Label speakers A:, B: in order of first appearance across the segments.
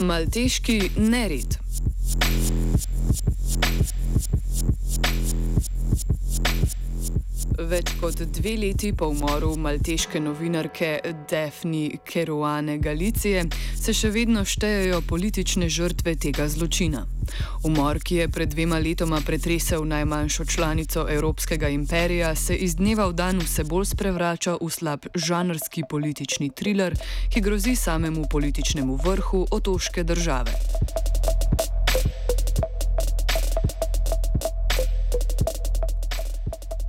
A: Malteški nered. Več kot dve leti po umoru malteške novinarke Defni Kerouane Galicije se še vedno štejejo politične žrtve tega zločina. Umor, ki je pred dvema letoma pretresel najmanjšo članico Evropskega imperija, se iz dneva v dan vse bolj sprevrača v slab žanrski politični thriller, ki grozi samemu političnemu vrhu otoške države.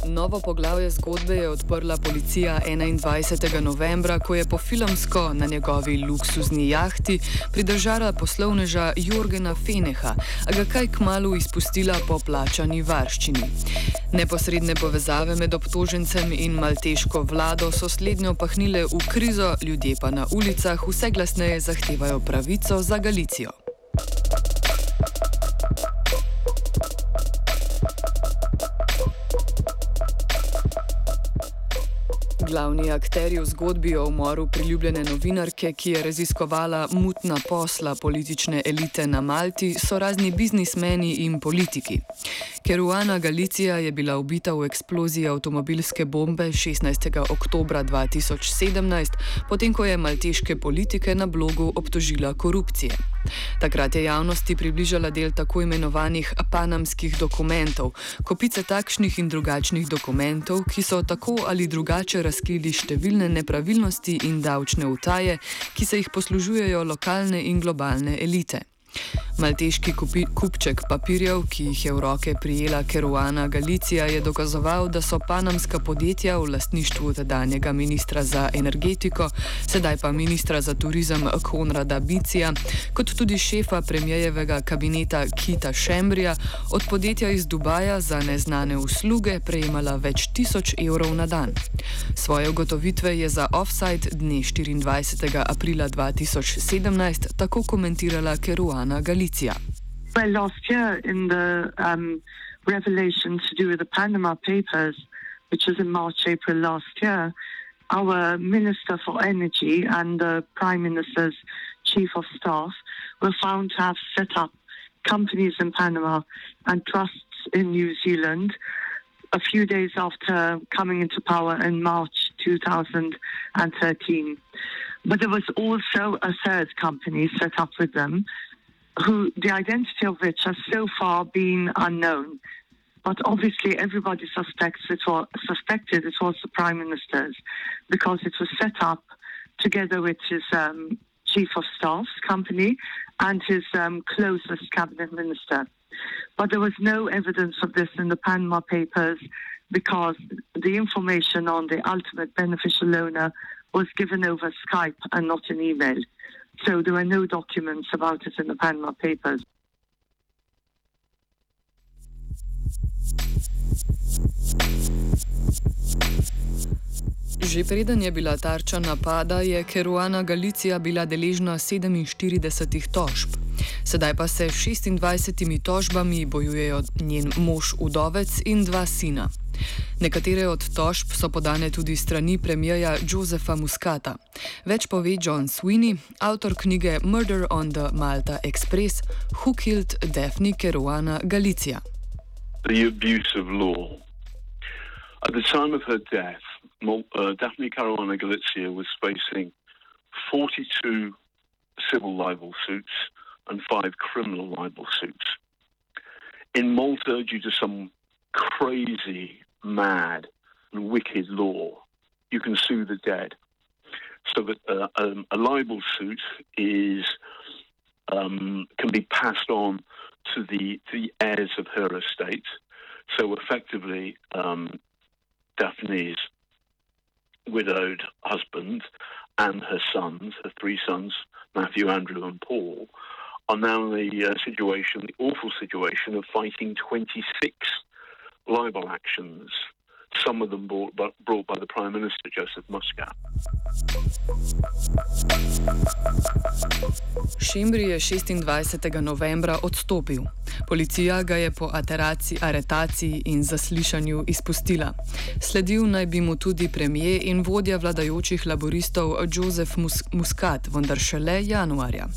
A: Novo poglavje zgodbe je odprla policija 21. novembra, ko je po filmsko na njegovi luksuzni jahti pridržala poslovneža Jorgena Feneha, a ga kaj k malu izpustila po plačani varščini. Neposredne povezave med obtožencem in malteško vlado so slednjo pahnile v krizo, ljudje pa na ulicah vse glasneje zahtevajo pravico za Galicijo. Glavni akteri v zgodbi o umoru priljubljene novinarke, ki je raziskovala mutna posla politične elite na Malti, so razni biznismeni in politiki. Keruana Galicija je bila ubita v eksploziji avtomobilske bombe 16. oktober 2017, potem ko je malteške politike na blogu obtožila korupcije. Takrat je javnosti približala del tako imenovanih panamskih dokumentov, kopice takšnih in drugačnih dokumentov, ki so tako ali drugače razkrili številne nepravilnosti in davčne utaje, ki se jih poslužujejo lokalne in globalne elite. Malteški kupi, kupček papirjev, ki jih je v roke prijela Keruana Galicija, je dokazoval, da so panamska podjetja v lastništvu tedanjega ministra za energetiko, sedaj pa ministra za turizem Konrada Bicija, kot tudi šefa premijejevega kabineta Kita Šembrija, od podjetja iz Dubaja za neznane usluge prejemala več tisoč evrov na dan. Svoje ugotovitve je za offside dne 24. aprila 2017 tako komentirala Keruana.
B: Well, last year in the um, revelation to do with the Panama Papers, which was in March, April last year, our Minister for Energy and the Prime Minister's Chief of Staff were found to have set up companies in Panama and trusts in New Zealand a few days after coming into power in March 2013. But there was also a third company set up with them who the identity of which has so far been unknown. But obviously, everybody suspects it was suspected it was the prime minister's because it was set up together with his um, chief of staff's company and his um, closest cabinet minister. But there was no evidence of this in the Panama Papers because the information on the ultimate beneficial owner was given over Skype and not in email. So there were no documents about it in the Panama Papers.
A: Že preden je bila tarča napada, je Keruana Galicija bila deležna 47 tožb. Sedaj pa se s 26 tožbami bojujejo njen mož udovec in dva sina. Nekatere od tožb so podane tudi strani premijeja Josefa Muscata. Več pove John Sweeney, avtor knjige Murder on the Malta Express, Who Killed Daphne Caruana Galicia.
C: The abuse of law. At the time of her death, uh, Daphne Caruana Galizia was facing 42 civil libel suits and five criminal libel suits. In Malta, due to some crazy, mad, and wicked law, you can sue the dead. So that uh, um, a libel suit is um, can be passed on to the to the heirs of her estate. So effectively, um, Daphne's widowed husband and her sons, her three sons, Matthew, Andrew, and Paul, are now in the uh, situation, the awful situation of fighting 26 libel actions, some of them brought, brought by the Prime Minister, Joseph Muscat.
A: Šimbri je 26. novembra odstopil. Policija ga je po ateraciji, aretaciji in zaslišanju izpustila. Sledil naj bi mu tudi premijer in vodja vladajočih laboristov Joseph Mus Muscat, vendar šele januarja.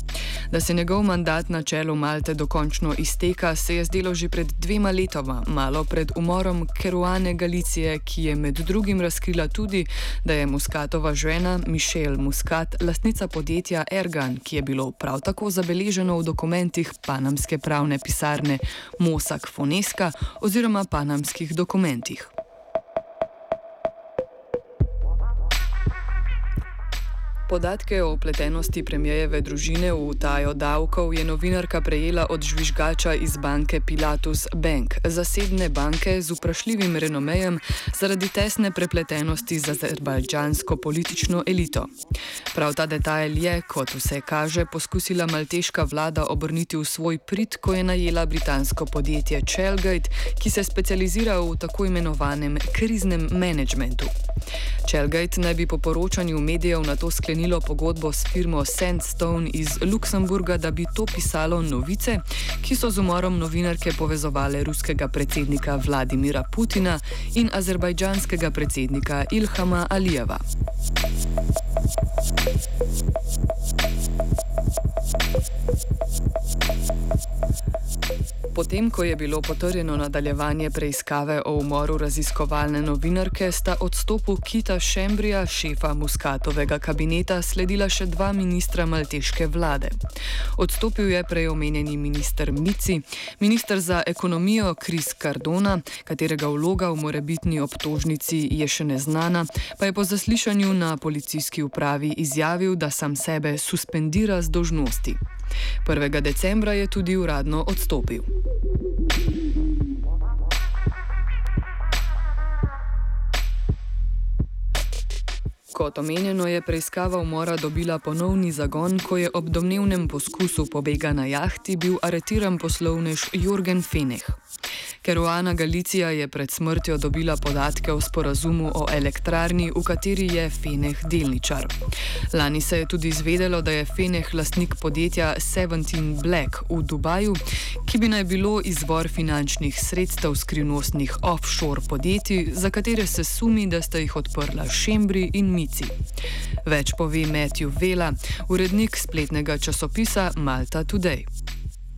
A: Da se njegov mandat na čelu Malte dokončno izteka, se je zdelo že pred dvema letoma, malo pred umorom Keruane Galicije, ki je med drugim razkrila tudi, da je Muscatova žena Mišel Muscat lastnica podjetja Ergan, ki je bilo prav tako zabeleženo v dokumentih panamske pravne pisarne Mosak Foneska oziroma panamskih dokumentih. Podatke o upletenosti premijeve družine v utajo davkov je novinarka prejela od žvižgača iz banke Pilatus Bank, zasebne banke z vprašljivim renomejem zaradi tesne prepletenosti z azerbajdžansko politično elito. Prav ta detajl je, kot vse kaže, poskusila malteška vlada obrniti v svoj prid, ko je najela britansko podjetje Chelgate, ki se specializira v tako imenovanem kriznem menedžmentu. Chelgate naj bi po poročanju medijev na to sklenil sklenilo pogodbo s firmo Sandstone iz Luksemburga, da bi to pisalo novice, ki so z umorom novinarke povezovale ruskega predsednika Vladimira Putina in azerbajdžanskega predsednika Ilhama Alijeva. Potem, ko je bilo potrjeno nadaljevanje preiskave o umoru raziskovalne novinarke, sta odstopu Kita Šembrija, šefa Muskatovega kabineta, sledila še dva ministra malteške vlade. Odstopil je preomenjeni minister Mici, minister za ekonomijo Kris Cardona, katerega vloga v morebitni obtožnici je še neznana, pa je po zaslišanju na policijski upravi izjavil, da sam sebe suspendira z dožnosti. 1. decembra je tudi uradno odstopil. Kot omenjeno, je preiskava umora dobila ponovni zagon, ko je ob domnevnem poskusu pobega na jahti bil aretiran poslovnež Jurgen Feneh. Keruana Galicija je pred smrtjo dobila podatke o sporazumu o elektrarni, v kateri je Feneh delničar. Lani se je tudi izvedelo, da je Feneh lastnik podjetja Seventeen Black v Dubaju, ki bi naj bilo izvor finančnih sredstev skrivnostnih offshore podjetij, za katere se sumi, da sta jih odprla Šembri in Mici. Več pove Matthew Vela, urednik spletnega časopisa Malta Today.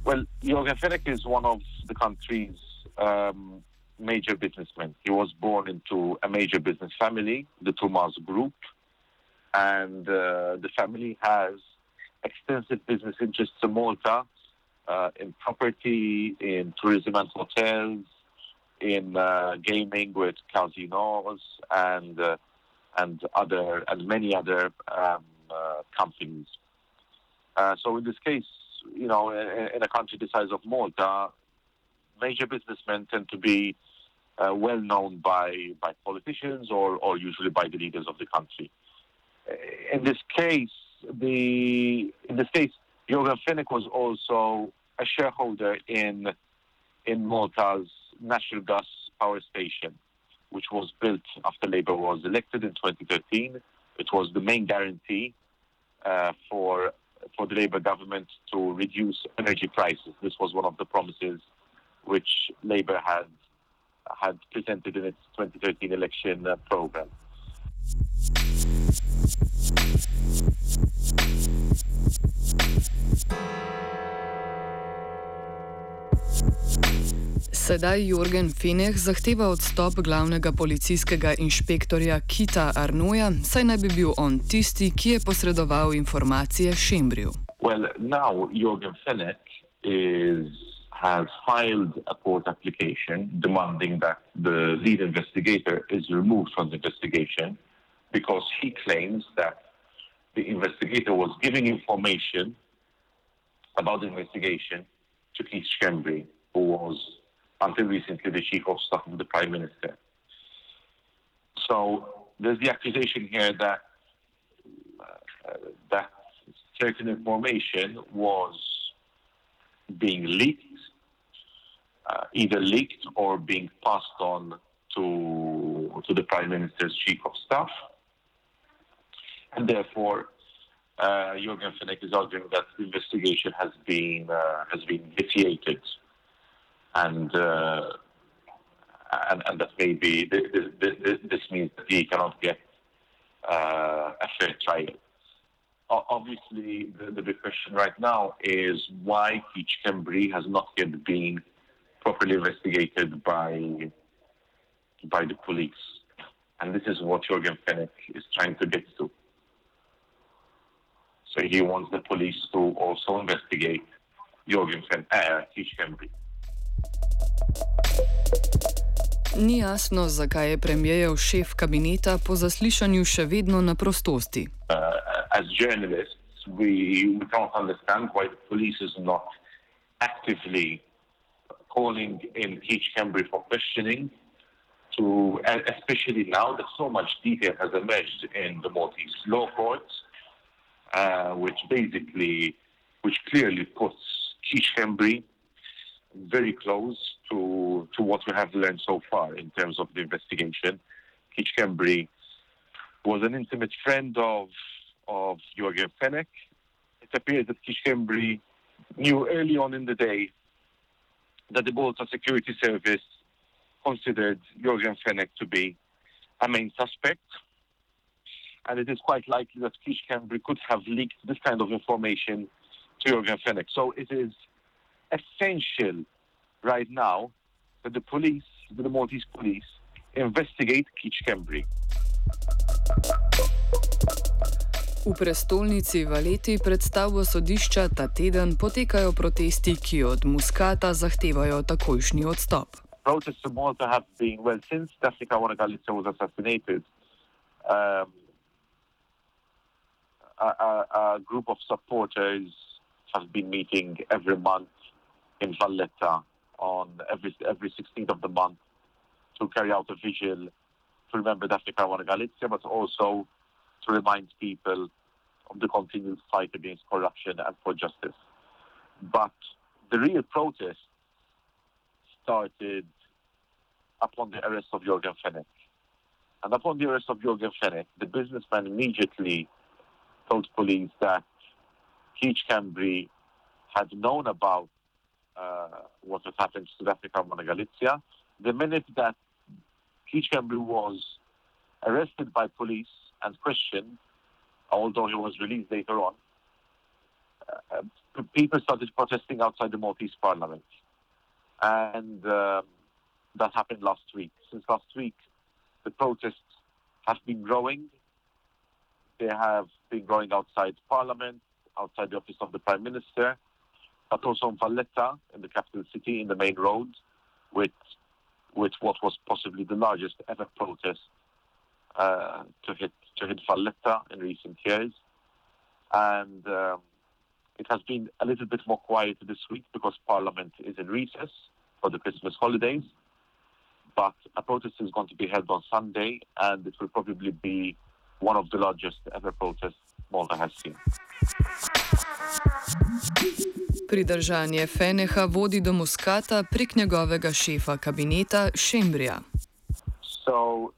D: Well, Jorgen Fenech is one of the country's um, major businessman. He was born into a major business family, the Thomas Group, and uh, the family has extensive business interests in Malta, uh, in property, in tourism and hotels, in uh, gaming with casinos, and uh, and other and many other um, uh, companies. Uh, so in this case, you know, in, a country the size of Malta, major businessmen tend to be uh, well known by, by politicians or, or usually by the leaders of the country. Uh, in this case, the in this case, Jorgen Finnick was also a shareholder in in Malta's natural gas power station, which was built after Labour was elected in 2013. It was the main guarantee uh, for for the Labour government to reduce energy prices. This was one of the promises which Labour had had presented in its 2013 election uh, program.
A: Sedaj Jorgen Fineh zahteva odstop glavnega policijskega inšpektorja Kita Arnoja, saj naj bi bil on tisti, ki je posredoval informacije Šembriju.
D: Well, now Jorgen Fenech is has filed a court application demanding that the lead investigator is removed from the investigation because he claims that the investigator was giving information about the investigation to Keith Schembri, who was until recently the chief of staff of the prime minister. So there's the accusation here that uh, that certain information was being leaked, uh, either leaked or being passed on to to the prime minister's chief of staff, and therefore. Uh, Jürgen Fenech is arguing that the investigation has been uh, has been vitiated, and uh, and, and that maybe this, this, this, means that he cannot get uh, a fair trial. Obviously, the, the, big question right now is why Keith Kembry has not yet been properly investigated by by the police, and this is what Jürgen Fenech is trying to get to. So he wants the police to also investigate Jürgen Fen- uh, Kembry.
A: Ni jasno, zakaj je premijev šef kabineta po zaslišanju še vedno na prostosti.
D: Uh, we, we can't understand why the police is not actively calling in Keith Kembry for questioning. To, especially now that so much detail has emerged in the Maltese law courts, uh, which basically, which clearly puts Keith Kembry very close to, to what we have learned so far in terms of the investigation. Keith Kembry was an intimate friend of, of Jürgen Fenech. It appears that Keith Kembry knew early on in the day that the Malta Security Service considered Jürgen Fenech to be a main suspect. And it is quite likely that Keith Kembry could have leaked this kind of information to Jürgen Fenech. So it is essential right now that the police, the Maltese police, investigate Keith Kembry.
A: V prestolnici Valeti pred stavbo sodišča ta teden potekajo protesti, ki od Muskata zahtevajo takojšnji odstop.
D: Protests in Malta have been, well, since Daphne Caruana Galizia was assassinated, um, a, a, a group of supporters have been meeting every month in Valletta on every every 16th of the month to carry out a vigil to remember Daphne Caruana Galizia, but also to remind people of the continued fight against corruption and for justice. But the real protest started upon the arrest of Jürgen Fenech. And upon the arrest of Jürgen Fenech, the businessman immediately told police that Keith Cambry had known about uh, what has happened to Daphne Caruana Galizia. The minute that Cambry was arrested by police and questioned, although he was released later on, uh, people started protesting outside the Maltese parliament. And um, that happened last week. Since last week, the protests have been growing. They have been growing outside Parliament, outside the office of the Prime Minister, but also in Valletta, in the capital city, in the main road, with with what was possibly the largest ever protest uh, to hit to hit Valletta in recent years, and um, it has been a little bit more quiet this week because Parliament is in recess for the Christmas holidays. But a protest is going to be held on Sunday, and it will probably be one of the largest ever protests Malta has seen.
A: Pridržanje Feneha vodi do Muskata prek njegovega šefa kabineta Šembrija.
D: So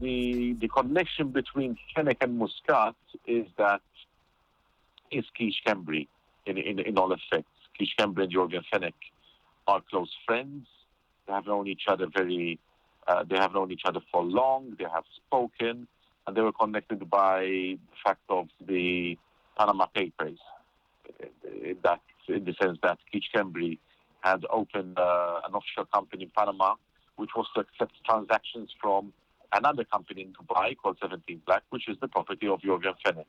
D: the the connection between Fenech and Muscat is that is Keith Cambry in, in in all effects. Keith Cambry and Jorgen Fenech are close friends. They have known each other very. Uh, they have known each other for long. They have spoken, and they were connected by the fact of the Panama Papers. In the sense that Keith Cambry had opened uh, an offshore company in Panama, which was to accept transactions from another company in Dubai called 17 Black, which is the property of Jorgen Fenech.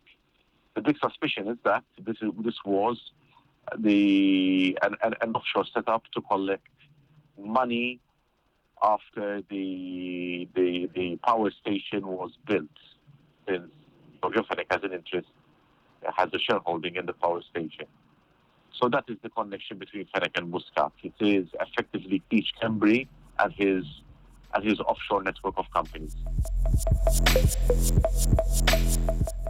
D: the big suspicion is that this is, this was the an, an, an offshore setup to collect money after the the the power station was built. Since Giorgio Fenech has an interest, has a shareholding in the power station. So that is the connection between Fenech and Muscat. It is effectively Peach Cambry and his and his offshore network of companies.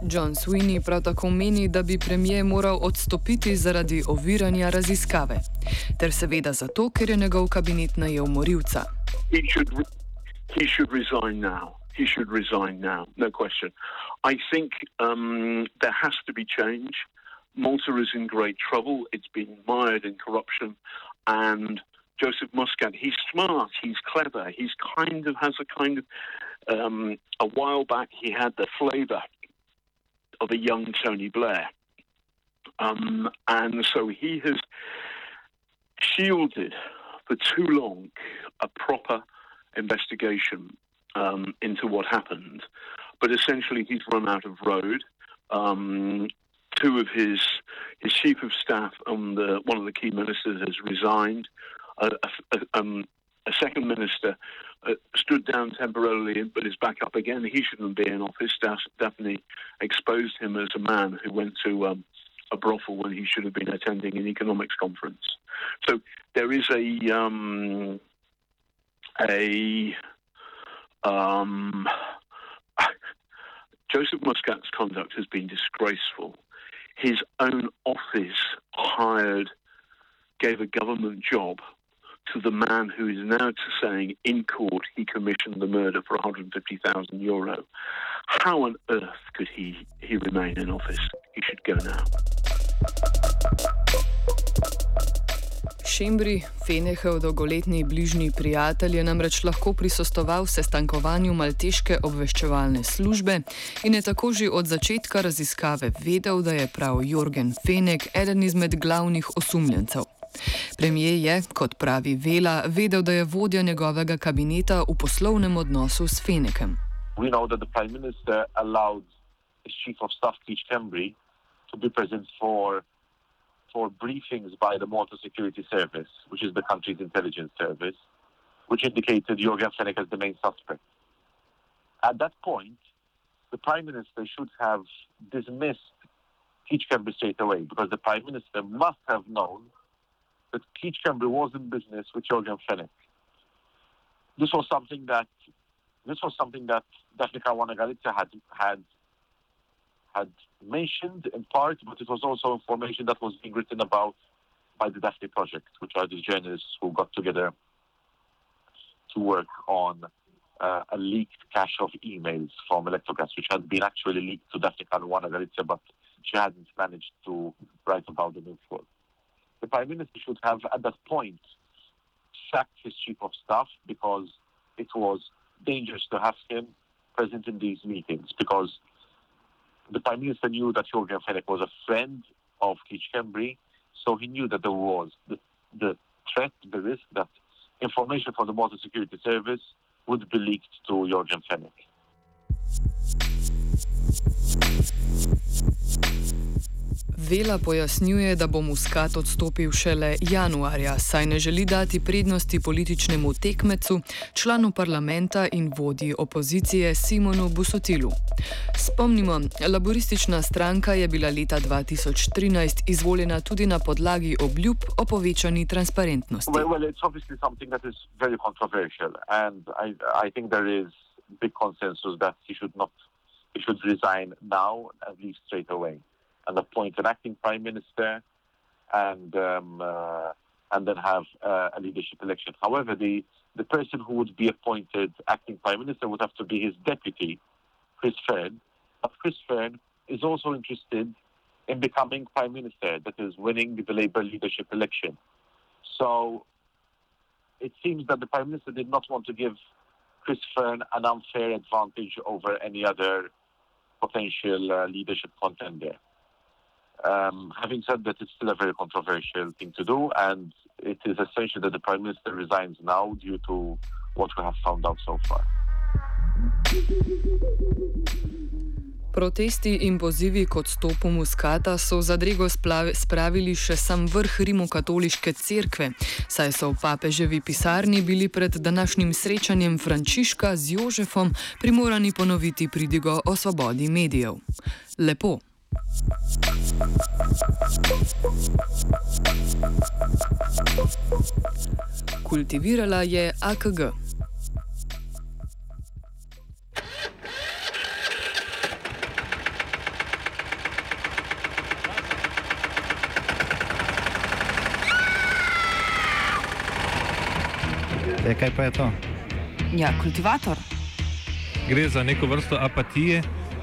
A: John Sweeney prav tako meni, da bi premijer moral odstopiti zaradi oviranja raziskave, ter seveda zato, ker je njegov kabinet najel morilca.
C: He should, he should resign now. He should resign now, no question. I think um, there has to be change. Malta is in great trouble. It's been mired in corruption. And Joseph Muscat, he's smart, he's clever, he's kind of has a kind of. Um, a while back, he had the flavour of a young Tony Blair. Um, and so he has shielded for too long a proper investigation um, into what happened. But essentially, he's run out of road. Um, two of his his chief of staff and the, one of the key ministers has resigned. A, a, um, a second minister uh, stood down temporarily but is back up again. He shouldn't be in office. Daphne exposed him as a man who went to um, a brothel when he should have been attending an economics conference. So there is a um, a um, Joseph Muscat's conduct has been disgraceful. His own office hired, gave a government job to the man who is now saying in court he commissioned the murder for 150,000 euro. How on earth could he, he remain in office? He should go now.
A: Šembri, Fenehev dolgoletni bližnji prijatelj, je namreč lahko prisostoval sestankovanju malteške obveščevalne službe in je tako že od začetka raziskave vedel, da je prav Jorgen Fenek eden izmed glavnih osumljencev. Premijer je, kot pravi Vela, vedel, da je vodja njegovega kabineta v poslovnem odnosu s Fenekem.
D: We know that the Prime Minister allowed his Chief of Staff, Keith Cambry, to be present for for briefings by the Malta Security Service, which is the country's intelligence service, which indicated Jorgen Fenech as the main suspect. At that point, the Prime Minister should have dismissed Cambry straight away because the Prime Minister must have known that Cambry was in business with Jorgen Fenech. This was something that this was something that Daphne Caruana Galizia had had had mentioned in part, but it was also information that was being written about by the Daphne Project, which are the journalists who got together to work on uh, a leaked cache of emails from Electrogas, which had been actually leaked to Daphne Caruana Galizia, but she hadn't managed to write about them in full. The Prime Minister should have, at that point, sacked his chief of staff because it was dangerous to have him present in these meetings because the Prime Minister knew that Jorgen Fenech was a friend of Keith so he knew that there was the, the threat, the risk that information from the Water Security Service would be leaked to Jorgen Fenech.
A: Vela pojasnjuje, da bo Muscat odstopil šele januarja, saj ne želi dati prednosti političnemu tekmecu, članu parlamenta in vodji opozicije Simonu Busotilu. Spomnimo, laboristična stranka je bila leta 2013 izvoljena tudi na podlagi obljub o povečani transparentnosti.
D: Well, well, it's obviously something that is very controversial, and I, I think there is big consensus that he should not, he should resign now and leave straight away. And appoint an acting prime minister and um, uh, and then have uh, a leadership election. However, the the person who would be appointed acting prime minister would have to be his deputy, Chris Fern. But Chris Fern is also interested in becoming prime minister, that is, winning the Labour leadership election. So it seems that the prime minister did not want to give Chris Fern an unfair advantage over any other potential uh, leadership contender. Um, having said that, it's still a very controversial thing to do, and it is essential that the Prime Minister resigns now due to what we have found out so far.
A: Protesti in pozivi k odstopu muskata so v zadrego spravili še sam vrh rimokatoliške cerkve, saj so v papeževi pisarni bili pred današnjim srečanjem Frančiška z Jožefom primorani ponoviti pridigo o svobodi medijev. Lepo. Kultivirala je AKG.
E: E, kaj pa je to?
F: Ja, kultivator.
G: Gre za neko vrsto apatije.